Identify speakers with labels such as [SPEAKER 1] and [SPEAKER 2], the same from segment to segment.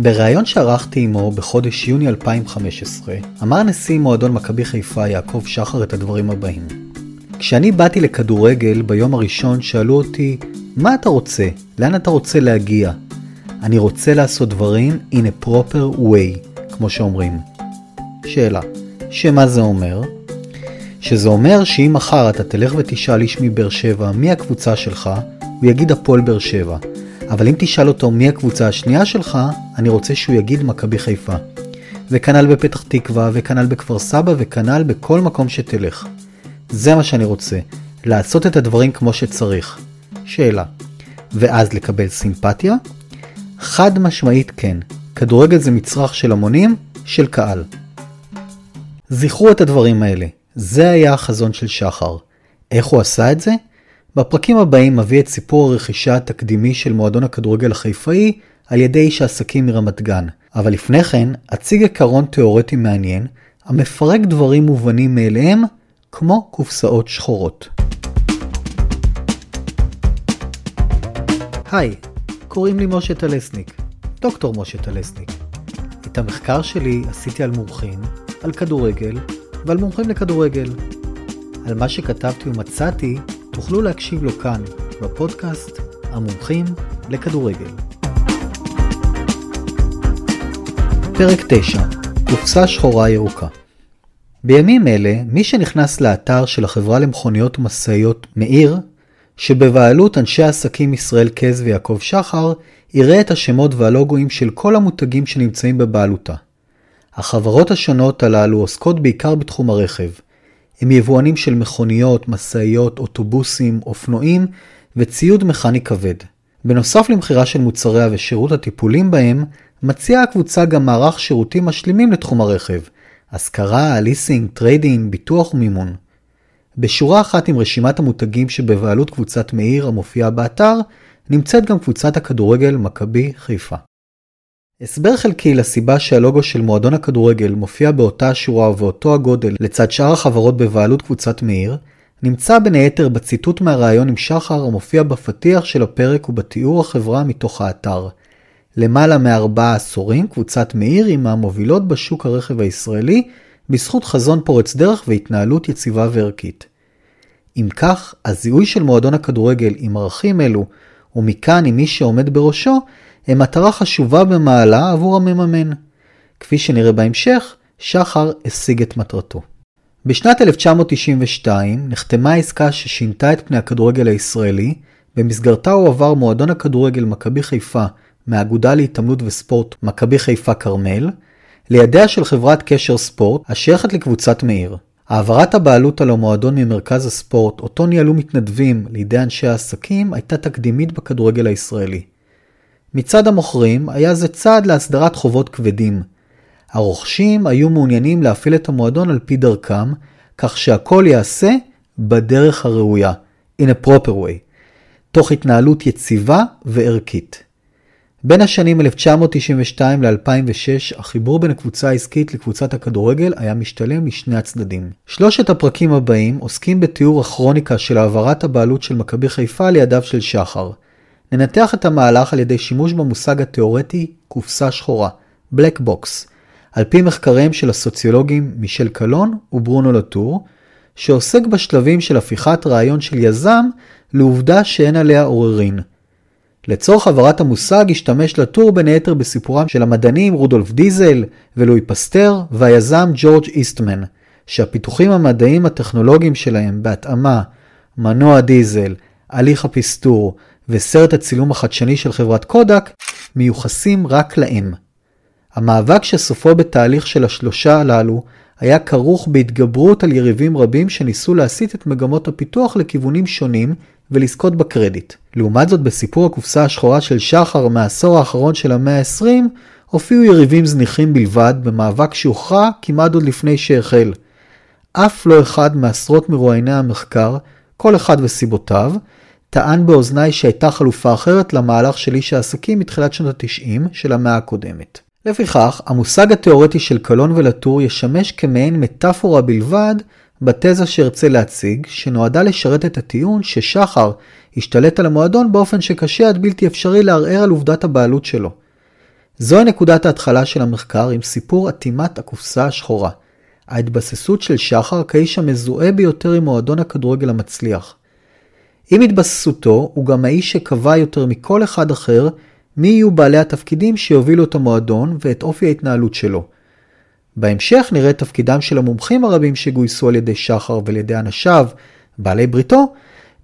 [SPEAKER 1] בריאיון שערכתי עמו בחודש יוני 2015, אמר נשיא מועדון מכבי חיפה יעקב שחר את הדברים הבאים: כשאני באתי לכדורגל ביום הראשון שאלו אותי, מה אתה רוצה? לאן אתה רוצה להגיע? אני רוצה לעשות דברים in a proper way, כמו שאומרים. שאלה, שמה זה אומר? שזה אומר שאם מחר אתה תלך ותשאל איש מבאר שבע מי הקבוצה שלך, הוא יגיד הפועל באר שבע. אבל אם תשאל אותו מי הקבוצה השנייה שלך, אני רוצה שהוא יגיד מכבי חיפה. וכנ"ל בפתח תקווה, וכנ"ל בכפר סבא, וכנ"ל בכל מקום שתלך. זה מה שאני רוצה, לעשות את הדברים כמו שצריך. שאלה, ואז לקבל סימפתיה? חד משמעית כן, כדורגל זה מצרך של המונים, של קהל. זכרו את הדברים האלה, זה היה החזון של שחר. איך הוא עשה את זה? בפרקים הבאים מביא את סיפור הרכישה התקדימי של מועדון הכדורגל החיפאי על ידי איש העסקים מרמת גן. אבל לפני כן, אציג עקרון תאורטי מעניין, המפרק דברים מובנים מאליהם, כמו קופסאות שחורות. היי, קוראים לי משה טלסניק, דוקטור משה טלסניק. את המחקר שלי עשיתי על מומחים, על כדורגל ועל מומחים לכדורגל. על מה שכתבתי ומצאתי תוכלו להקשיב לו כאן, בפודקאסט המומחים לכדורגל. פרק 9 קופסה שחורה ירוקה בימים אלה, מי שנכנס לאתר של החברה למכוניות ומשאיות מאיר, שבבעלות אנשי עסקים ישראל קז ויעקב שחר, יראה את השמות והלוגוים של כל המותגים שנמצאים בבעלותה. החברות השונות הללו עוסקות בעיקר בתחום הרכב. הם יבואנים של מכוניות, משאיות, אוטובוסים, אופנועים וציוד מכני כבד. בנוסף למכירה של מוצריה ושירות הטיפולים בהם, מציעה הקבוצה גם מערך שירותים משלימים לתחום הרכב, השכרה, ליסינג, trading, ביטוח ומימון. בשורה אחת עם רשימת המותגים שבבעלות קבוצת מאיר המופיעה באתר, נמצאת גם קבוצת הכדורגל מכבי חיפה. הסבר חלקי לסיבה שהלוגו של מועדון הכדורגל מופיע באותה השורה ובאותו הגודל לצד שאר החברות בבעלות קבוצת מאיר, נמצא בין היתר בציטוט מהראיון עם שחר המופיע בפתיח של הפרק ובתיאור החברה מתוך האתר. למעלה מארבעה עשורים קבוצת מאיר היא מהמובילות בשוק הרכב הישראלי בזכות חזון פורץ דרך והתנהלות יציבה וערכית. אם כך, הזיהוי של מועדון הכדורגל עם ערכים אלו, ומכאן עם מי שעומד בראשו, הם מטרה חשובה במעלה עבור המממן. כפי שנראה בהמשך, שחר השיג את מטרתו. בשנת 1992 נחתמה עסקה ששינתה את פני הכדורגל הישראלי, במסגרתה הועבר מועדון הכדורגל מכבי חיפה מהאגודה להתעמלות וספורט מכבי חיפה כרמל, לידיה של חברת קשר ספורט השייכת לקבוצת מאיר. העברת הבעלות על המועדון ממרכז הספורט, אותו ניהלו מתנדבים לידי אנשי העסקים, הייתה תקדימית בכדורגל הישראלי. מצד המוכרים היה זה צעד להסדרת חובות כבדים. הרוכשים היו מעוניינים להפעיל את המועדון על פי דרכם, כך שהכל ייעשה בדרך הראויה, in a proper way, תוך התנהלות יציבה וערכית. בין השנים 1992 ל-2006, החיבור בין הקבוצה העסקית לקבוצת הכדורגל היה משתלם לשני הצדדים. שלושת הפרקים הבאים עוסקים בתיאור הכרוניקה של העברת הבעלות של מכבי חיפה לידיו של שחר. ננתח את המהלך על ידי שימוש במושג התאורטי קופסה שחורה, Black Box, על פי מחקריהם של הסוציולוגים מישל קלון וברונו לטור, שעוסק בשלבים של הפיכת רעיון של יזם לעובדה שאין עליה עוררין. לצורך העברת המושג השתמש לטור בין היתר בסיפורם של המדענים רודולף דיזל ולואי פסטר והיזם ג'ורג' איסטמן, שהפיתוחים המדעיים הטכנולוגיים שלהם בהתאמה, מנוע דיזל, הליך הפסטור וסרט הצילום החדשני של חברת קודק מיוחסים רק להם. המאבק שסופו בתהליך של השלושה הללו היה כרוך בהתגברות על יריבים רבים שניסו להסיט את מגמות הפיתוח לכיוונים שונים ולזכות בקרדיט. לעומת זאת, בסיפור הקופסה השחורה של שחר מהעשור האחרון של המאה ה-20, הופיעו יריבים זניחים בלבד במאבק שהוכרע כמעט עוד לפני שהחל. אף לא אחד מעשרות מרואייני המחקר, כל אחד וסיבותיו, טען באוזניי שהייתה חלופה אחרת למהלך של איש העסקים מתחילת שנות ה-90 של המאה הקודמת. לפיכך, המושג התאורטי של קלון ולטור ישמש כמעין מטאפורה בלבד בתזה שארצה להציג, שנועדה לשרת את הטיעון ששחר השתלט על המועדון באופן שקשה עד בלתי אפשרי לערער על עובדת הבעלות שלו. זוהי נקודת ההתחלה של המחקר עם סיפור אטימת הקופסה השחורה. ההתבססות של שחר כאיש המזוהה ביותר עם מועדון הכדורגל המצליח. עם התבססותו, הוא גם האיש שקבע יותר מכל אחד אחר מי יהיו בעלי התפקידים שיובילו את המועדון ואת אופי ההתנהלות שלו. בהמשך נראה את תפקידם של המומחים הרבים שגויסו על ידי שחר ועל ידי אנשיו, בעלי בריתו,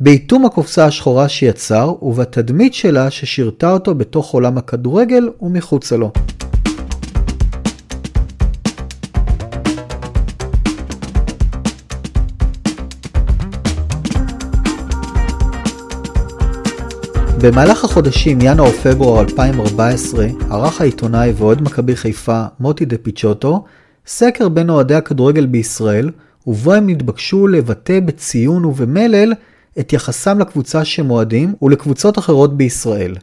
[SPEAKER 1] באיתום הקופסה השחורה שיצר ובתדמית שלה ששירתה אותו בתוך עולם הכדורגל ומחוצה לו. במהלך החודשים ינואר-פברואר 2014 ערך העיתונאי ואוהד מכבי חיפה מוטי דה פיצ'וטו סקר בין אוהדי הכדורגל בישראל ובו הם נתבקשו לבטא בציון ובמלל את יחסם לקבוצה שהם אוהדים ולקבוצות אחרות בישראל.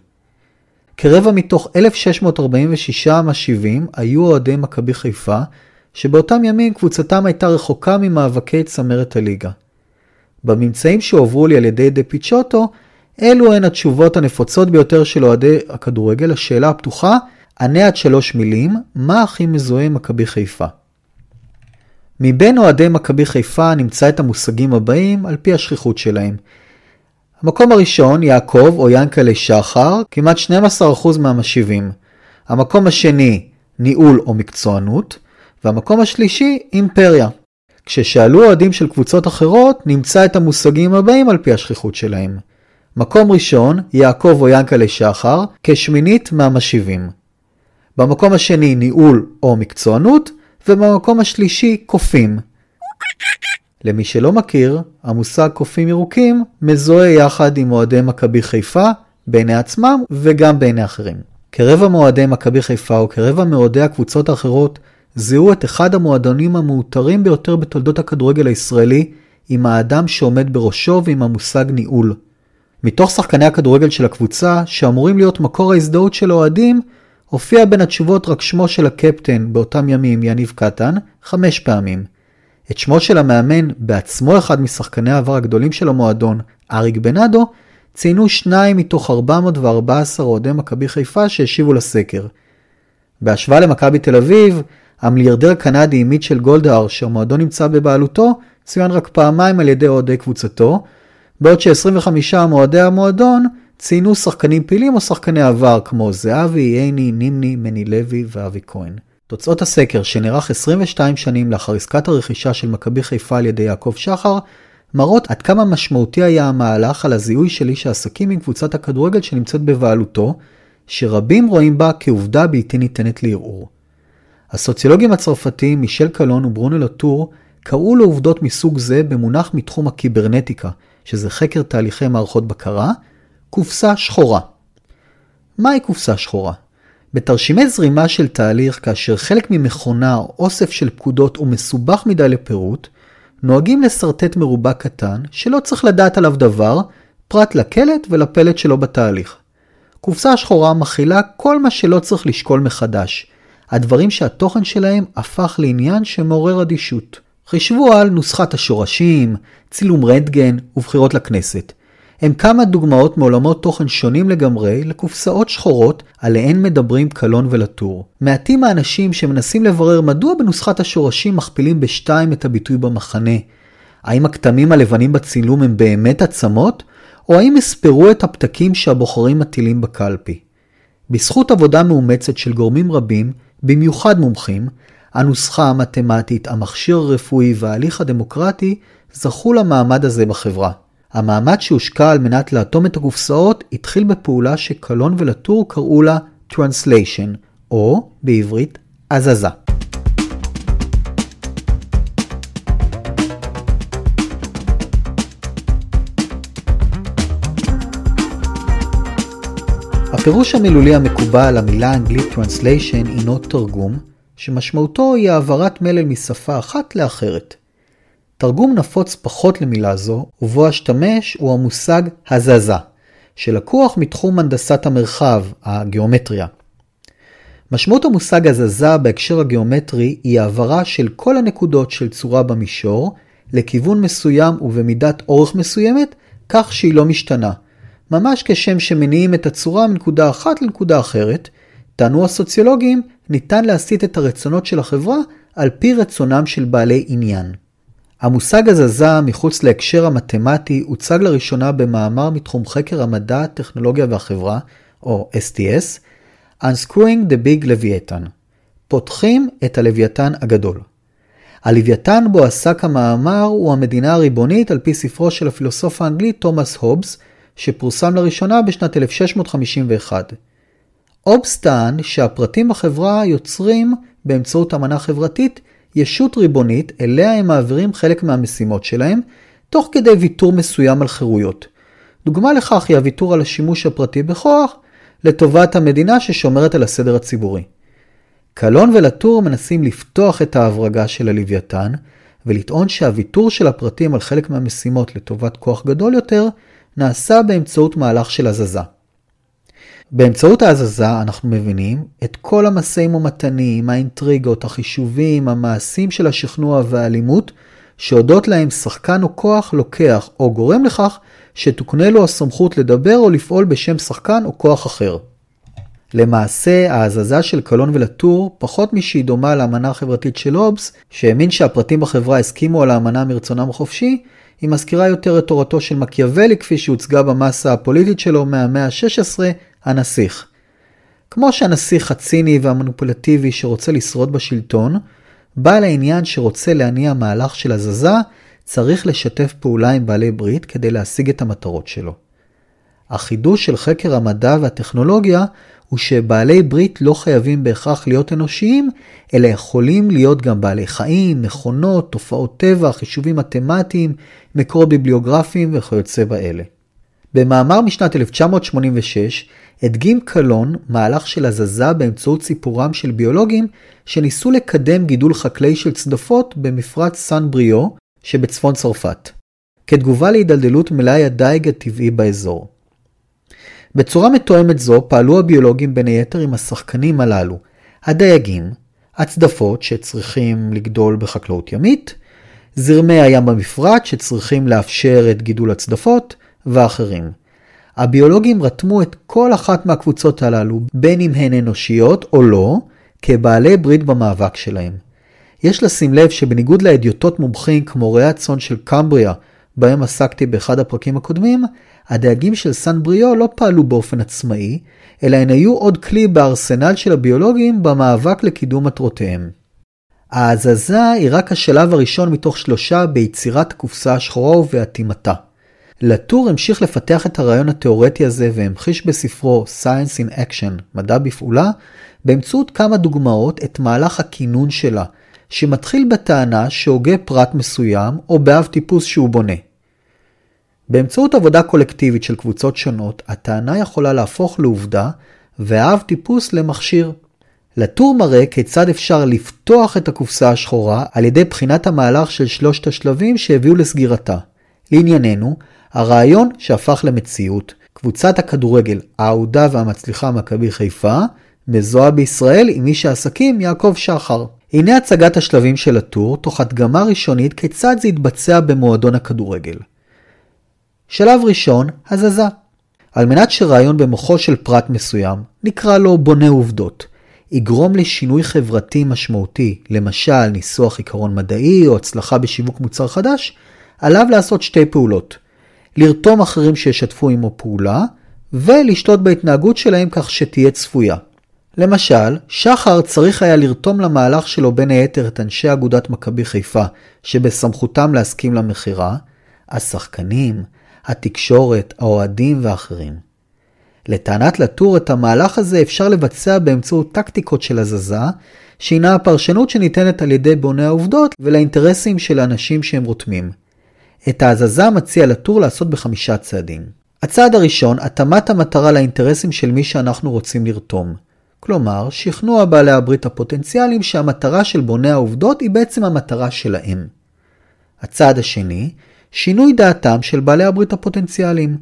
[SPEAKER 1] כרבע מתוך 1,646 משיבים היו אוהדי מכבי חיפה, שבאותם ימים קבוצתם הייתה רחוקה ממאבקי צמרת הליגה. בממצאים שהועברו לי על ידי דה פיצ'וטו, אלו הן התשובות הנפוצות ביותר של אוהדי הכדורגל לשאלה הפתוחה, ענה עד שלוש מילים, מה הכי מזוהה עם מכבי חיפה? מבין אוהדי מכבי חיפה נמצא את המושגים הבאים על פי השכיחות שלהם. המקום הראשון, יעקב או ינקלה שחר, כמעט 12% מהמשיבים. המקום השני, ניהול או מקצוענות. והמקום השלישי, אימפריה. כששאלו אוהדים של קבוצות אחרות, נמצא את המושגים הבאים על פי השכיחות שלהם. מקום ראשון, יעקב או ינקלה שחר, כשמינית מהמשיבים. במקום השני, ניהול או מקצוענות, ובמקום השלישי, קופים. למי שלא מכיר, המושג קופים ירוקים מזוהה יחד עם אוהדי מכבי חיפה, בעיני עצמם וגם בעיני אחרים. כרבע מאוהדי מכבי חיפה וכרבע מאוהדי הקבוצות האחרות זיהו את אחד המועדונים המאותרים ביותר בתולדות הכדורגל הישראלי עם האדם שעומד בראשו ועם המושג ניהול. מתוך שחקני הכדורגל של הקבוצה, שאמורים להיות מקור ההזדהות של האוהדים, הופיע בין התשובות רק שמו של הקפטן באותם ימים, יניב קטן, חמש פעמים. את שמו של המאמן, בעצמו אחד משחקני העבר הגדולים של המועדון, אריק בנאדו, ציינו שניים מתוך 414 אוהדי מכבי חיפה שהשיבו לסקר. בהשוואה למכבי תל אביב, המיליארדר הקנדי מיטשל גולדהר, שהמועדון נמצא בבעלותו, צוין רק פעמיים על ידי אוהדי קבוצתו, בעוד ש-25 מועדי המועדון ציינו שחקנים פעילים או שחקני עבר כמו זהבי, ייני, נימני, מני לוי ואבי כהן. תוצאות הסקר, שנערך 22 שנים לאחר עסקת הרכישה של מכבי חיפה על ידי יעקב שחר, מראות עד כמה משמעותי היה המהלך על הזיהוי של איש העסקים עם קבוצת הכדורגל שנמצאת בבעלותו, שרבים רואים בה כעובדה בלתי ניתנת לערעור. הסוציולוגים הצרפתיים מישל קלון וברונו לטור קראו לעובדות מסוג זה במונח מתחום הקיברנטיקה, שזה חקר תהליכי מערכות בקרה, קופסה שחורה. מהי קופסה שחורה? בתרשימי זרימה של תהליך, כאשר חלק ממכונה או אוסף של פקודות הוא מסובך מדי לפירוט, נוהגים לשרטט מרובע קטן, שלא צריך לדעת עליו דבר, פרט לקלט ולפלט שלו בתהליך. קופסה שחורה מכילה כל מה שלא צריך לשקול מחדש, הדברים שהתוכן שלהם הפך לעניין שמעורר אדישות. חישבו על נוסחת השורשים, צילום רנטגן ובחירות לכנסת. הם כמה דוגמאות מעולמות תוכן שונים לגמרי לקופסאות שחורות עליהן מדברים קלון ולטור. מעטים האנשים שמנסים לברר מדוע בנוסחת השורשים מכפילים בשתיים את הביטוי במחנה. האם הכתמים הלבנים בצילום הם באמת עצמות, או האם הספרו את הפתקים שהבוחרים מטילים בקלפי. בזכות עבודה מאומצת של גורמים רבים, במיוחד מומחים, הנוסחה המתמטית, המכשיר הרפואי וההליך הדמוקרטי זכו למעמד הזה בחברה. המאמץ שהושקע על מנת לאטום את הקופסאות התחיל בפעולה שקלון ולטור קראו לה Translation, או בעברית הזזה. הפירוש המילולי המקובל למילה האנגלית Translation הינו תרגום, שמשמעותו היא העברת מלל משפה אחת לאחרת. תרגום נפוץ פחות למילה זו, ובו אשתמש הוא המושג הזזה, שלקוח מתחום הנדסת המרחב, הגיאומטריה. משמעות המושג הזזה בהקשר הגיאומטרי היא העברה של כל הנקודות של צורה במישור לכיוון מסוים ובמידת אורך מסוימת, כך שהיא לא משתנה. ממש כשם שמניעים את הצורה מנקודה אחת לנקודה אחרת, טענו הסוציולוגים, ניתן להסיט את הרצונות של החברה על פי רצונם של בעלי עניין. המושג הזזה מחוץ להקשר המתמטי הוצג לראשונה במאמר מתחום חקר המדע, הטכנולוגיה והחברה, או STS, Unscrewing the Big Leviathan. פותחים את הלוויתן הגדול. הלוויתן בו עסק המאמר הוא המדינה הריבונית על פי ספרו של הפילוסוף האנגלי תומאס הובס, שפורסם לראשונה בשנת 1651. הובס טען שהפרטים בחברה יוצרים, באמצעות אמנה חברתית, ישות ריבונית אליה הם מעבירים חלק מהמשימות שלהם, תוך כדי ויתור מסוים על חירויות. דוגמה לכך היא הוויתור על השימוש הפרטי בכוח, לטובת המדינה ששומרת על הסדר הציבורי. קלון ולטור מנסים לפתוח את ההברגה של הלוויתן, ולטעון שהוויתור של הפרטים על חלק מהמשימות לטובת כוח גדול יותר, נעשה באמצעות מהלך של הזזה. באמצעות ההזזה אנחנו מבינים את כל המשאים ומתנים, האינטריגות, החישובים, המעשים של השכנוע והאלימות, שהודות להם שחקן או כוח לוקח או גורם לכך שתוקנה לו הסמכות לדבר או לפעול בשם שחקן או כוח אחר. למעשה, ההזזה של קלון ולטור, פחות משהיא דומה לאמנה החברתית של הובס, שהאמין שהפרטים בחברה הסכימו על האמנה מרצונם החופשי, היא מזכירה יותר את תורתו של מקיאוולי כפי שהוצגה במסה הפוליטית שלו מהמאה ה-16, הנסיך. כמו שהנסיך הציני והמניפולטיבי שרוצה לשרוד בשלטון, בעל העניין שרוצה להניע מהלך של הזזה, צריך לשתף פעולה עם בעלי ברית כדי להשיג את המטרות שלו. החידוש של חקר המדע והטכנולוגיה הוא שבעלי ברית לא חייבים בהכרח להיות אנושיים, אלא יכולים להיות גם בעלי חיים, מכונות, תופעות טבע, חישובים מתמטיים, מקורות ביבליוגרפיים וכיוצא באלה. במאמר משנת 1986 הדגים קלון מהלך של הזזה באמצעות סיפורם של ביולוגים שניסו לקדם גידול חקלאי של צדפות במפרץ סן בריאו שבצפון צרפת, כתגובה להידלדלות מלאי הדייג הטבעי באזור. בצורה מתואמת זו פעלו הביולוגים בין היתר עם השחקנים הללו, הדייגים, הצדפות שצריכים לגדול בחקלאות ימית, זרמי הים במפרט שצריכים לאפשר את גידול הצדפות, ואחרים. הביולוגים רתמו את כל אחת מהקבוצות הללו, בין אם הן אנושיות או לא, כבעלי ברית במאבק שלהם. יש לשים לב שבניגוד לאדיוטות מומחים כמו ראי הצאן של קמבריה, בהם עסקתי באחד הפרקים הקודמים, הדייגים של סן בריאו לא פעלו באופן עצמאי, אלא הן היו עוד כלי בארסנל של הביולוגים במאבק לקידום מטרותיהם. ההזזה היא רק השלב הראשון מתוך שלושה ביצירת הקופסה השחורה ובאטימתה. לטור המשיך לפתח את הרעיון התאורטי הזה והמחיש בספרו Science in Action, מדע בפעולה, באמצעות כמה דוגמאות את מהלך הכינון שלה, שמתחיל בטענה שהוגה פרט מסוים או באב טיפוס שהוא בונה. באמצעות עבודה קולקטיבית של קבוצות שונות, הטענה יכולה להפוך לעובדה והאב טיפוס למכשיר. לטור מראה כיצד אפשר לפתוח את הקופסה השחורה על ידי בחינת המהלך של שלושת השלבים שהביאו לסגירתה. לענייננו, הרעיון שהפך למציאות, קבוצת הכדורגל האהודה והמצליחה מכבי חיפה, מזוהה בישראל עם איש העסקים יעקב שחר. הנה הצגת השלבים של הטור, תוך הדגמה ראשונית כיצד זה יתבצע במועדון הכדורגל. שלב ראשון, הזזה. על מנת שרעיון במוחו של פרט מסוים, נקרא לו בונה עובדות, יגרום לשינוי חברתי משמעותי, למשל ניסוח עיקרון מדעי או הצלחה בשיווק מוצר חדש, עליו לעשות שתי פעולות. לרתום אחרים שישתפו עמו פעולה, ולשלוט בהתנהגות שלהם כך שתהיה צפויה. למשל, שחר צריך היה לרתום למהלך שלו בין היתר את אנשי אגודת מכבי חיפה, שבסמכותם להסכים למכירה, השחקנים, התקשורת, האוהדים ואחרים. לטענת לטור את המהלך הזה אפשר לבצע באמצעות טקטיקות של הזזה, שהינה הפרשנות שניתנת על ידי בוני העובדות ולאינטרסים של האנשים שהם רותמים. את ההזזה מציע לטור לעשות בחמישה צעדים. הצעד הראשון, התאמת המטרה לאינטרסים של מי שאנחנו רוצים לרתום. כלומר, שכנוע בעלי הברית הפוטנציאליים שהמטרה של בוני העובדות היא בעצם המטרה שלהם. הצעד השני, שינוי דעתם של בעלי הברית הפוטנציאליים.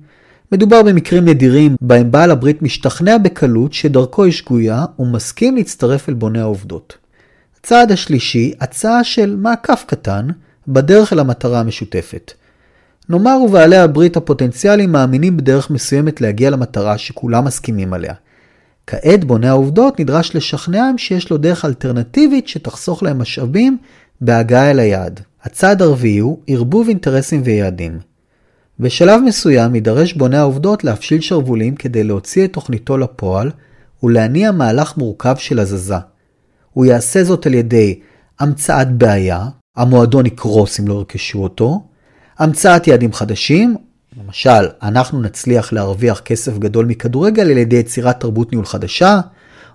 [SPEAKER 1] מדובר במקרים נדירים בהם בעל הברית משתכנע בקלות שדרכו היא שגויה ומסכים להצטרף אל בוני העובדות. הצעד השלישי, הצעה של מעקף קטן, בדרך אל המטרה המשותפת. נאמר ובעלי הברית הפוטנציאליים מאמינים בדרך מסוימת להגיע למטרה שכולם מסכימים עליה. כעת בונה העובדות נדרש לשכנעם שיש לו דרך אלטרנטיבית שתחסוך להם משאבים בהגעה אל היעד. הצעד הרביעי הוא ערבוב אינטרסים ויעדים. בשלב מסוים יידרש בונה העובדות להפשיל שרוולים כדי להוציא את תוכניתו לפועל ולהניע מהלך מורכב של הזזה. הוא יעשה זאת על ידי המצאת בעיה, המועדון יקרוס אם לא ירכשו אותו, המצאת יעדים חדשים, למשל, אנחנו נצליח להרוויח כסף גדול מכדורגל על ידי יצירת תרבות ניהול חדשה,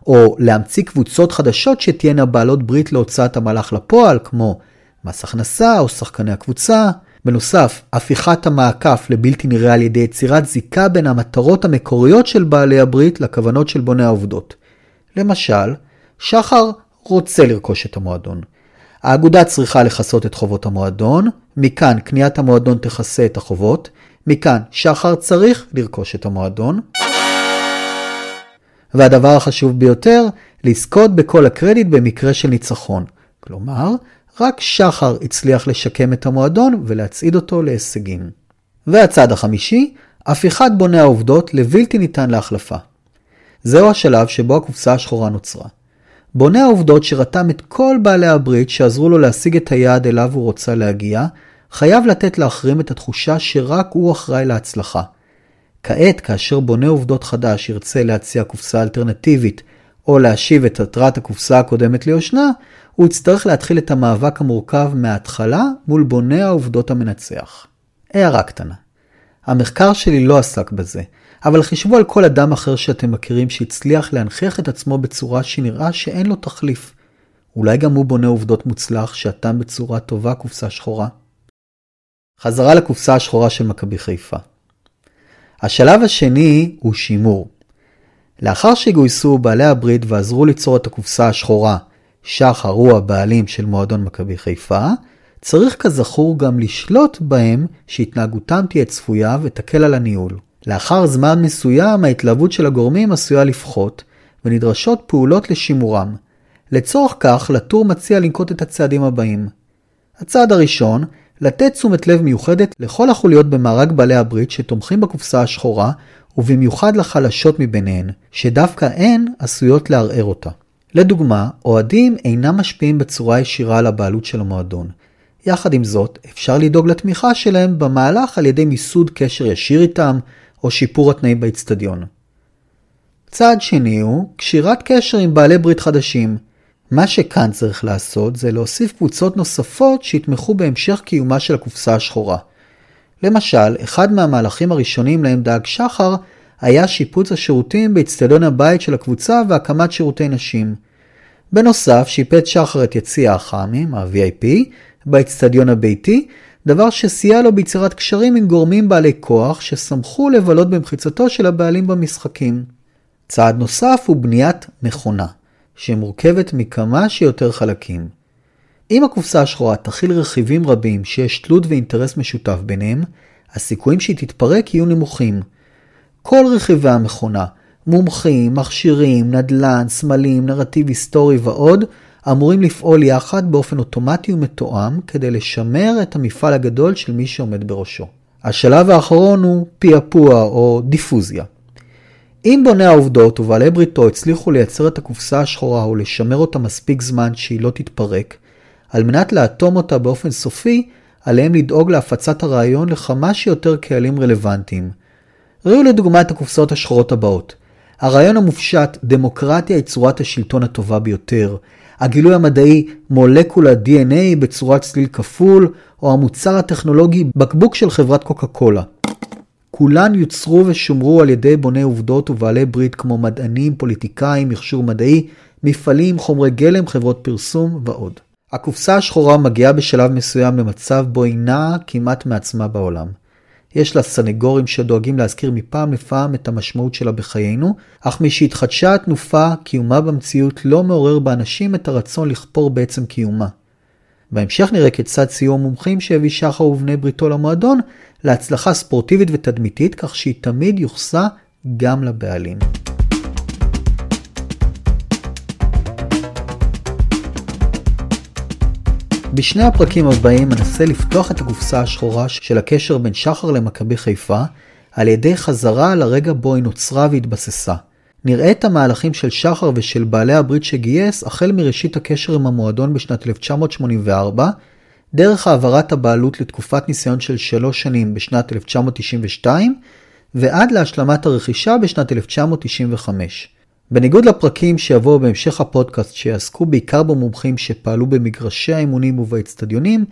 [SPEAKER 1] או להמציא קבוצות חדשות שתהיינה בעלות ברית להוצאת המהלך לפועל, כמו מס הכנסה או שחקני הקבוצה. בנוסף, הפיכת המעקף לבלתי נראה על ידי יצירת זיקה בין המטרות המקוריות של בעלי הברית לכוונות של בוני העובדות. למשל, שחר רוצה לרכוש את המועדון. האגודה צריכה לכסות את חובות המועדון, מכאן קניית המועדון תכסה את החובות, מכאן שחר צריך לרכוש את המועדון. והדבר החשוב ביותר, לזכות בכל הקרדיט במקרה של ניצחון. כלומר, רק שחר הצליח לשקם את המועדון ולהצעיד אותו להישגים. והצעד החמישי, הפיכת בוני העובדות לבלתי ניתן להחלפה. זהו השלב שבו הקופסה השחורה נוצרה. בונה העובדות שרתם את כל בעלי הברית שעזרו לו להשיג את היעד אליו הוא רוצה להגיע, חייב לתת לאחרים את התחושה שרק הוא אחראי להצלחה. כעת, כאשר בונה עובדות חדש ירצה להציע קופסה אלטרנטיבית, או להשיב את התרת הקופסה הקודמת ליושנה, הוא יצטרך להתחיל את המאבק המורכב מההתחלה מול בונה העובדות המנצח. הערה קטנה. המחקר שלי לא עסק בזה, אבל חישבו על כל אדם אחר שאתם מכירים שהצליח להנכיח את עצמו בצורה שנראה שאין לו תחליף. אולי גם הוא בונה עובדות מוצלח שאתם בצורה טובה קופסה שחורה? חזרה לקופסה השחורה של מכבי חיפה. השלב השני הוא שימור. לאחר שגויסו בעלי הברית ועזרו ליצור את הקופסה השחורה, שחר הוא הבעלים של מועדון מכבי חיפה, צריך כזכור גם לשלוט בהם שהתנהגותם תהיה צפויה ותקל על הניהול. לאחר זמן מסוים ההתלהבות של הגורמים עשויה לפחות, ונדרשות פעולות לשימורם. לצורך כך, לטור מציע לנקוט את הצעדים הבאים. הצעד הראשון, לתת תשומת לב מיוחדת לכל החוליות במארג בעלי הברית שתומכים בקופסה השחורה, ובמיוחד לחלשות מביניהן, שדווקא הן עשויות לערער אותה. לדוגמה, אוהדים אינם משפיעים בצורה ישירה על הבעלות של המועדון. יחד עם זאת, אפשר לדאוג לתמיכה שלהם במהלך על ידי מיסוד קשר ישיר איתם, או שיפור התנאים באצטדיון. צעד שני הוא קשירת קשר עם בעלי ברית חדשים. מה שכאן צריך לעשות זה להוסיף קבוצות נוספות שיתמכו בהמשך קיומה של הקופסה השחורה. למשל, אחד מהמהלכים הראשונים להם דאג שחר היה שיפוץ השירותים באצטדיון הבית של הקבוצה והקמת שירותי נשים. בנוסף, שיפץ שחר את יציע החאמים, ה-VIP, באצטדיון הביתי, דבר שסייע לו ביצירת קשרים עם גורמים בעלי כוח ששמחו לבלות במחיצתו של הבעלים במשחקים. צעד נוסף הוא בניית מכונה, שמורכבת מכמה שיותר חלקים. אם הקופסה השחורה תכיל רכיבים רבים שיש תלות ואינטרס משותף ביניהם, הסיכויים שהיא תתפרק יהיו נמוכים. כל רכיבי המכונה, מומחים, מכשירים, נדל"ן, סמלים, נרטיב היסטורי ועוד, אמורים לפעול יחד באופן אוטומטי ומתואם כדי לשמר את המפעל הגדול של מי שעומד בראשו. השלב האחרון הוא פעפוע או דיפוזיה. אם בוני העובדות ובעלי בריתו הצליחו לייצר את הקופסה השחורה ולשמר אותה מספיק זמן שהיא לא תתפרק, על מנת לאטום אותה באופן סופי, עליהם לדאוג להפצת הרעיון לכמה שיותר קהלים רלוונטיים. ראו לדוגמה את הקופסאות השחורות הבאות. הרעיון המופשט, דמוקרטיה היא צורת השלטון הטובה ביותר. הגילוי המדעי, מולקולה DNA בצורת צליל כפול, או המוצר הטכנולוגי, בקבוק של חברת קוקה קולה. כולן יוצרו ושומרו על ידי בוני עובדות ובעלי ברית כמו מדענים, פוליטיקאים, מכשור מדעי, מפעלים, חומרי גלם, חברות פרסום ועוד. הקופסה השחורה מגיעה בשלב מסוים למצב בו היא נעה כמעט מעצמה בעולם. יש לה סנגורים שדואגים להזכיר מפעם לפעם את המשמעות שלה בחיינו, אך משהתחדשה התנופה, קיומה במציאות לא מעורר באנשים את הרצון לכפור בעצם קיומה. בהמשך נראה כיצד סיוע מומחים שהביא שחר ובני בריתו למועדון להצלחה ספורטיבית ותדמיתית, כך שהיא תמיד יוחסה גם לבעלים. בשני הפרקים הבאים אנסה לפתוח את הקופסה השחורה של הקשר בין שחר למכבי חיפה על ידי חזרה לרגע בו היא נוצרה והתבססה. נראה את המהלכים של שחר ושל בעלי הברית שגייס החל מראשית הקשר עם המועדון בשנת 1984, דרך העברת הבעלות לתקופת ניסיון של שלוש שנים בשנת 1992, ועד להשלמת הרכישה בשנת 1995. בניגוד לפרקים שיבואו בהמשך הפודקאסט שיעסקו בעיקר במומחים שפעלו במגרשי האימונים ובאצטדיונים,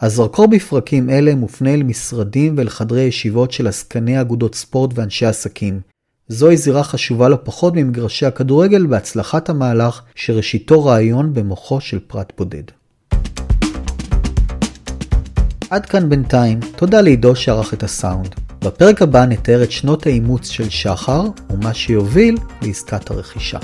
[SPEAKER 1] הזרקור בפרקים אלה מופנה אל משרדים ואל חדרי ישיבות של עסקני אגודות ספורט ואנשי עסקים. זוהי זירה חשובה לא פחות ממגרשי הכדורגל בהצלחת המהלך שראשיתו רעיון במוחו של פרט בודד. עד כאן בינתיים, תודה לעידו שערך את הסאונד. בפרק הבא נתאר את שנות האימוץ של שחר ומה שיוביל לעסקת הרכישה.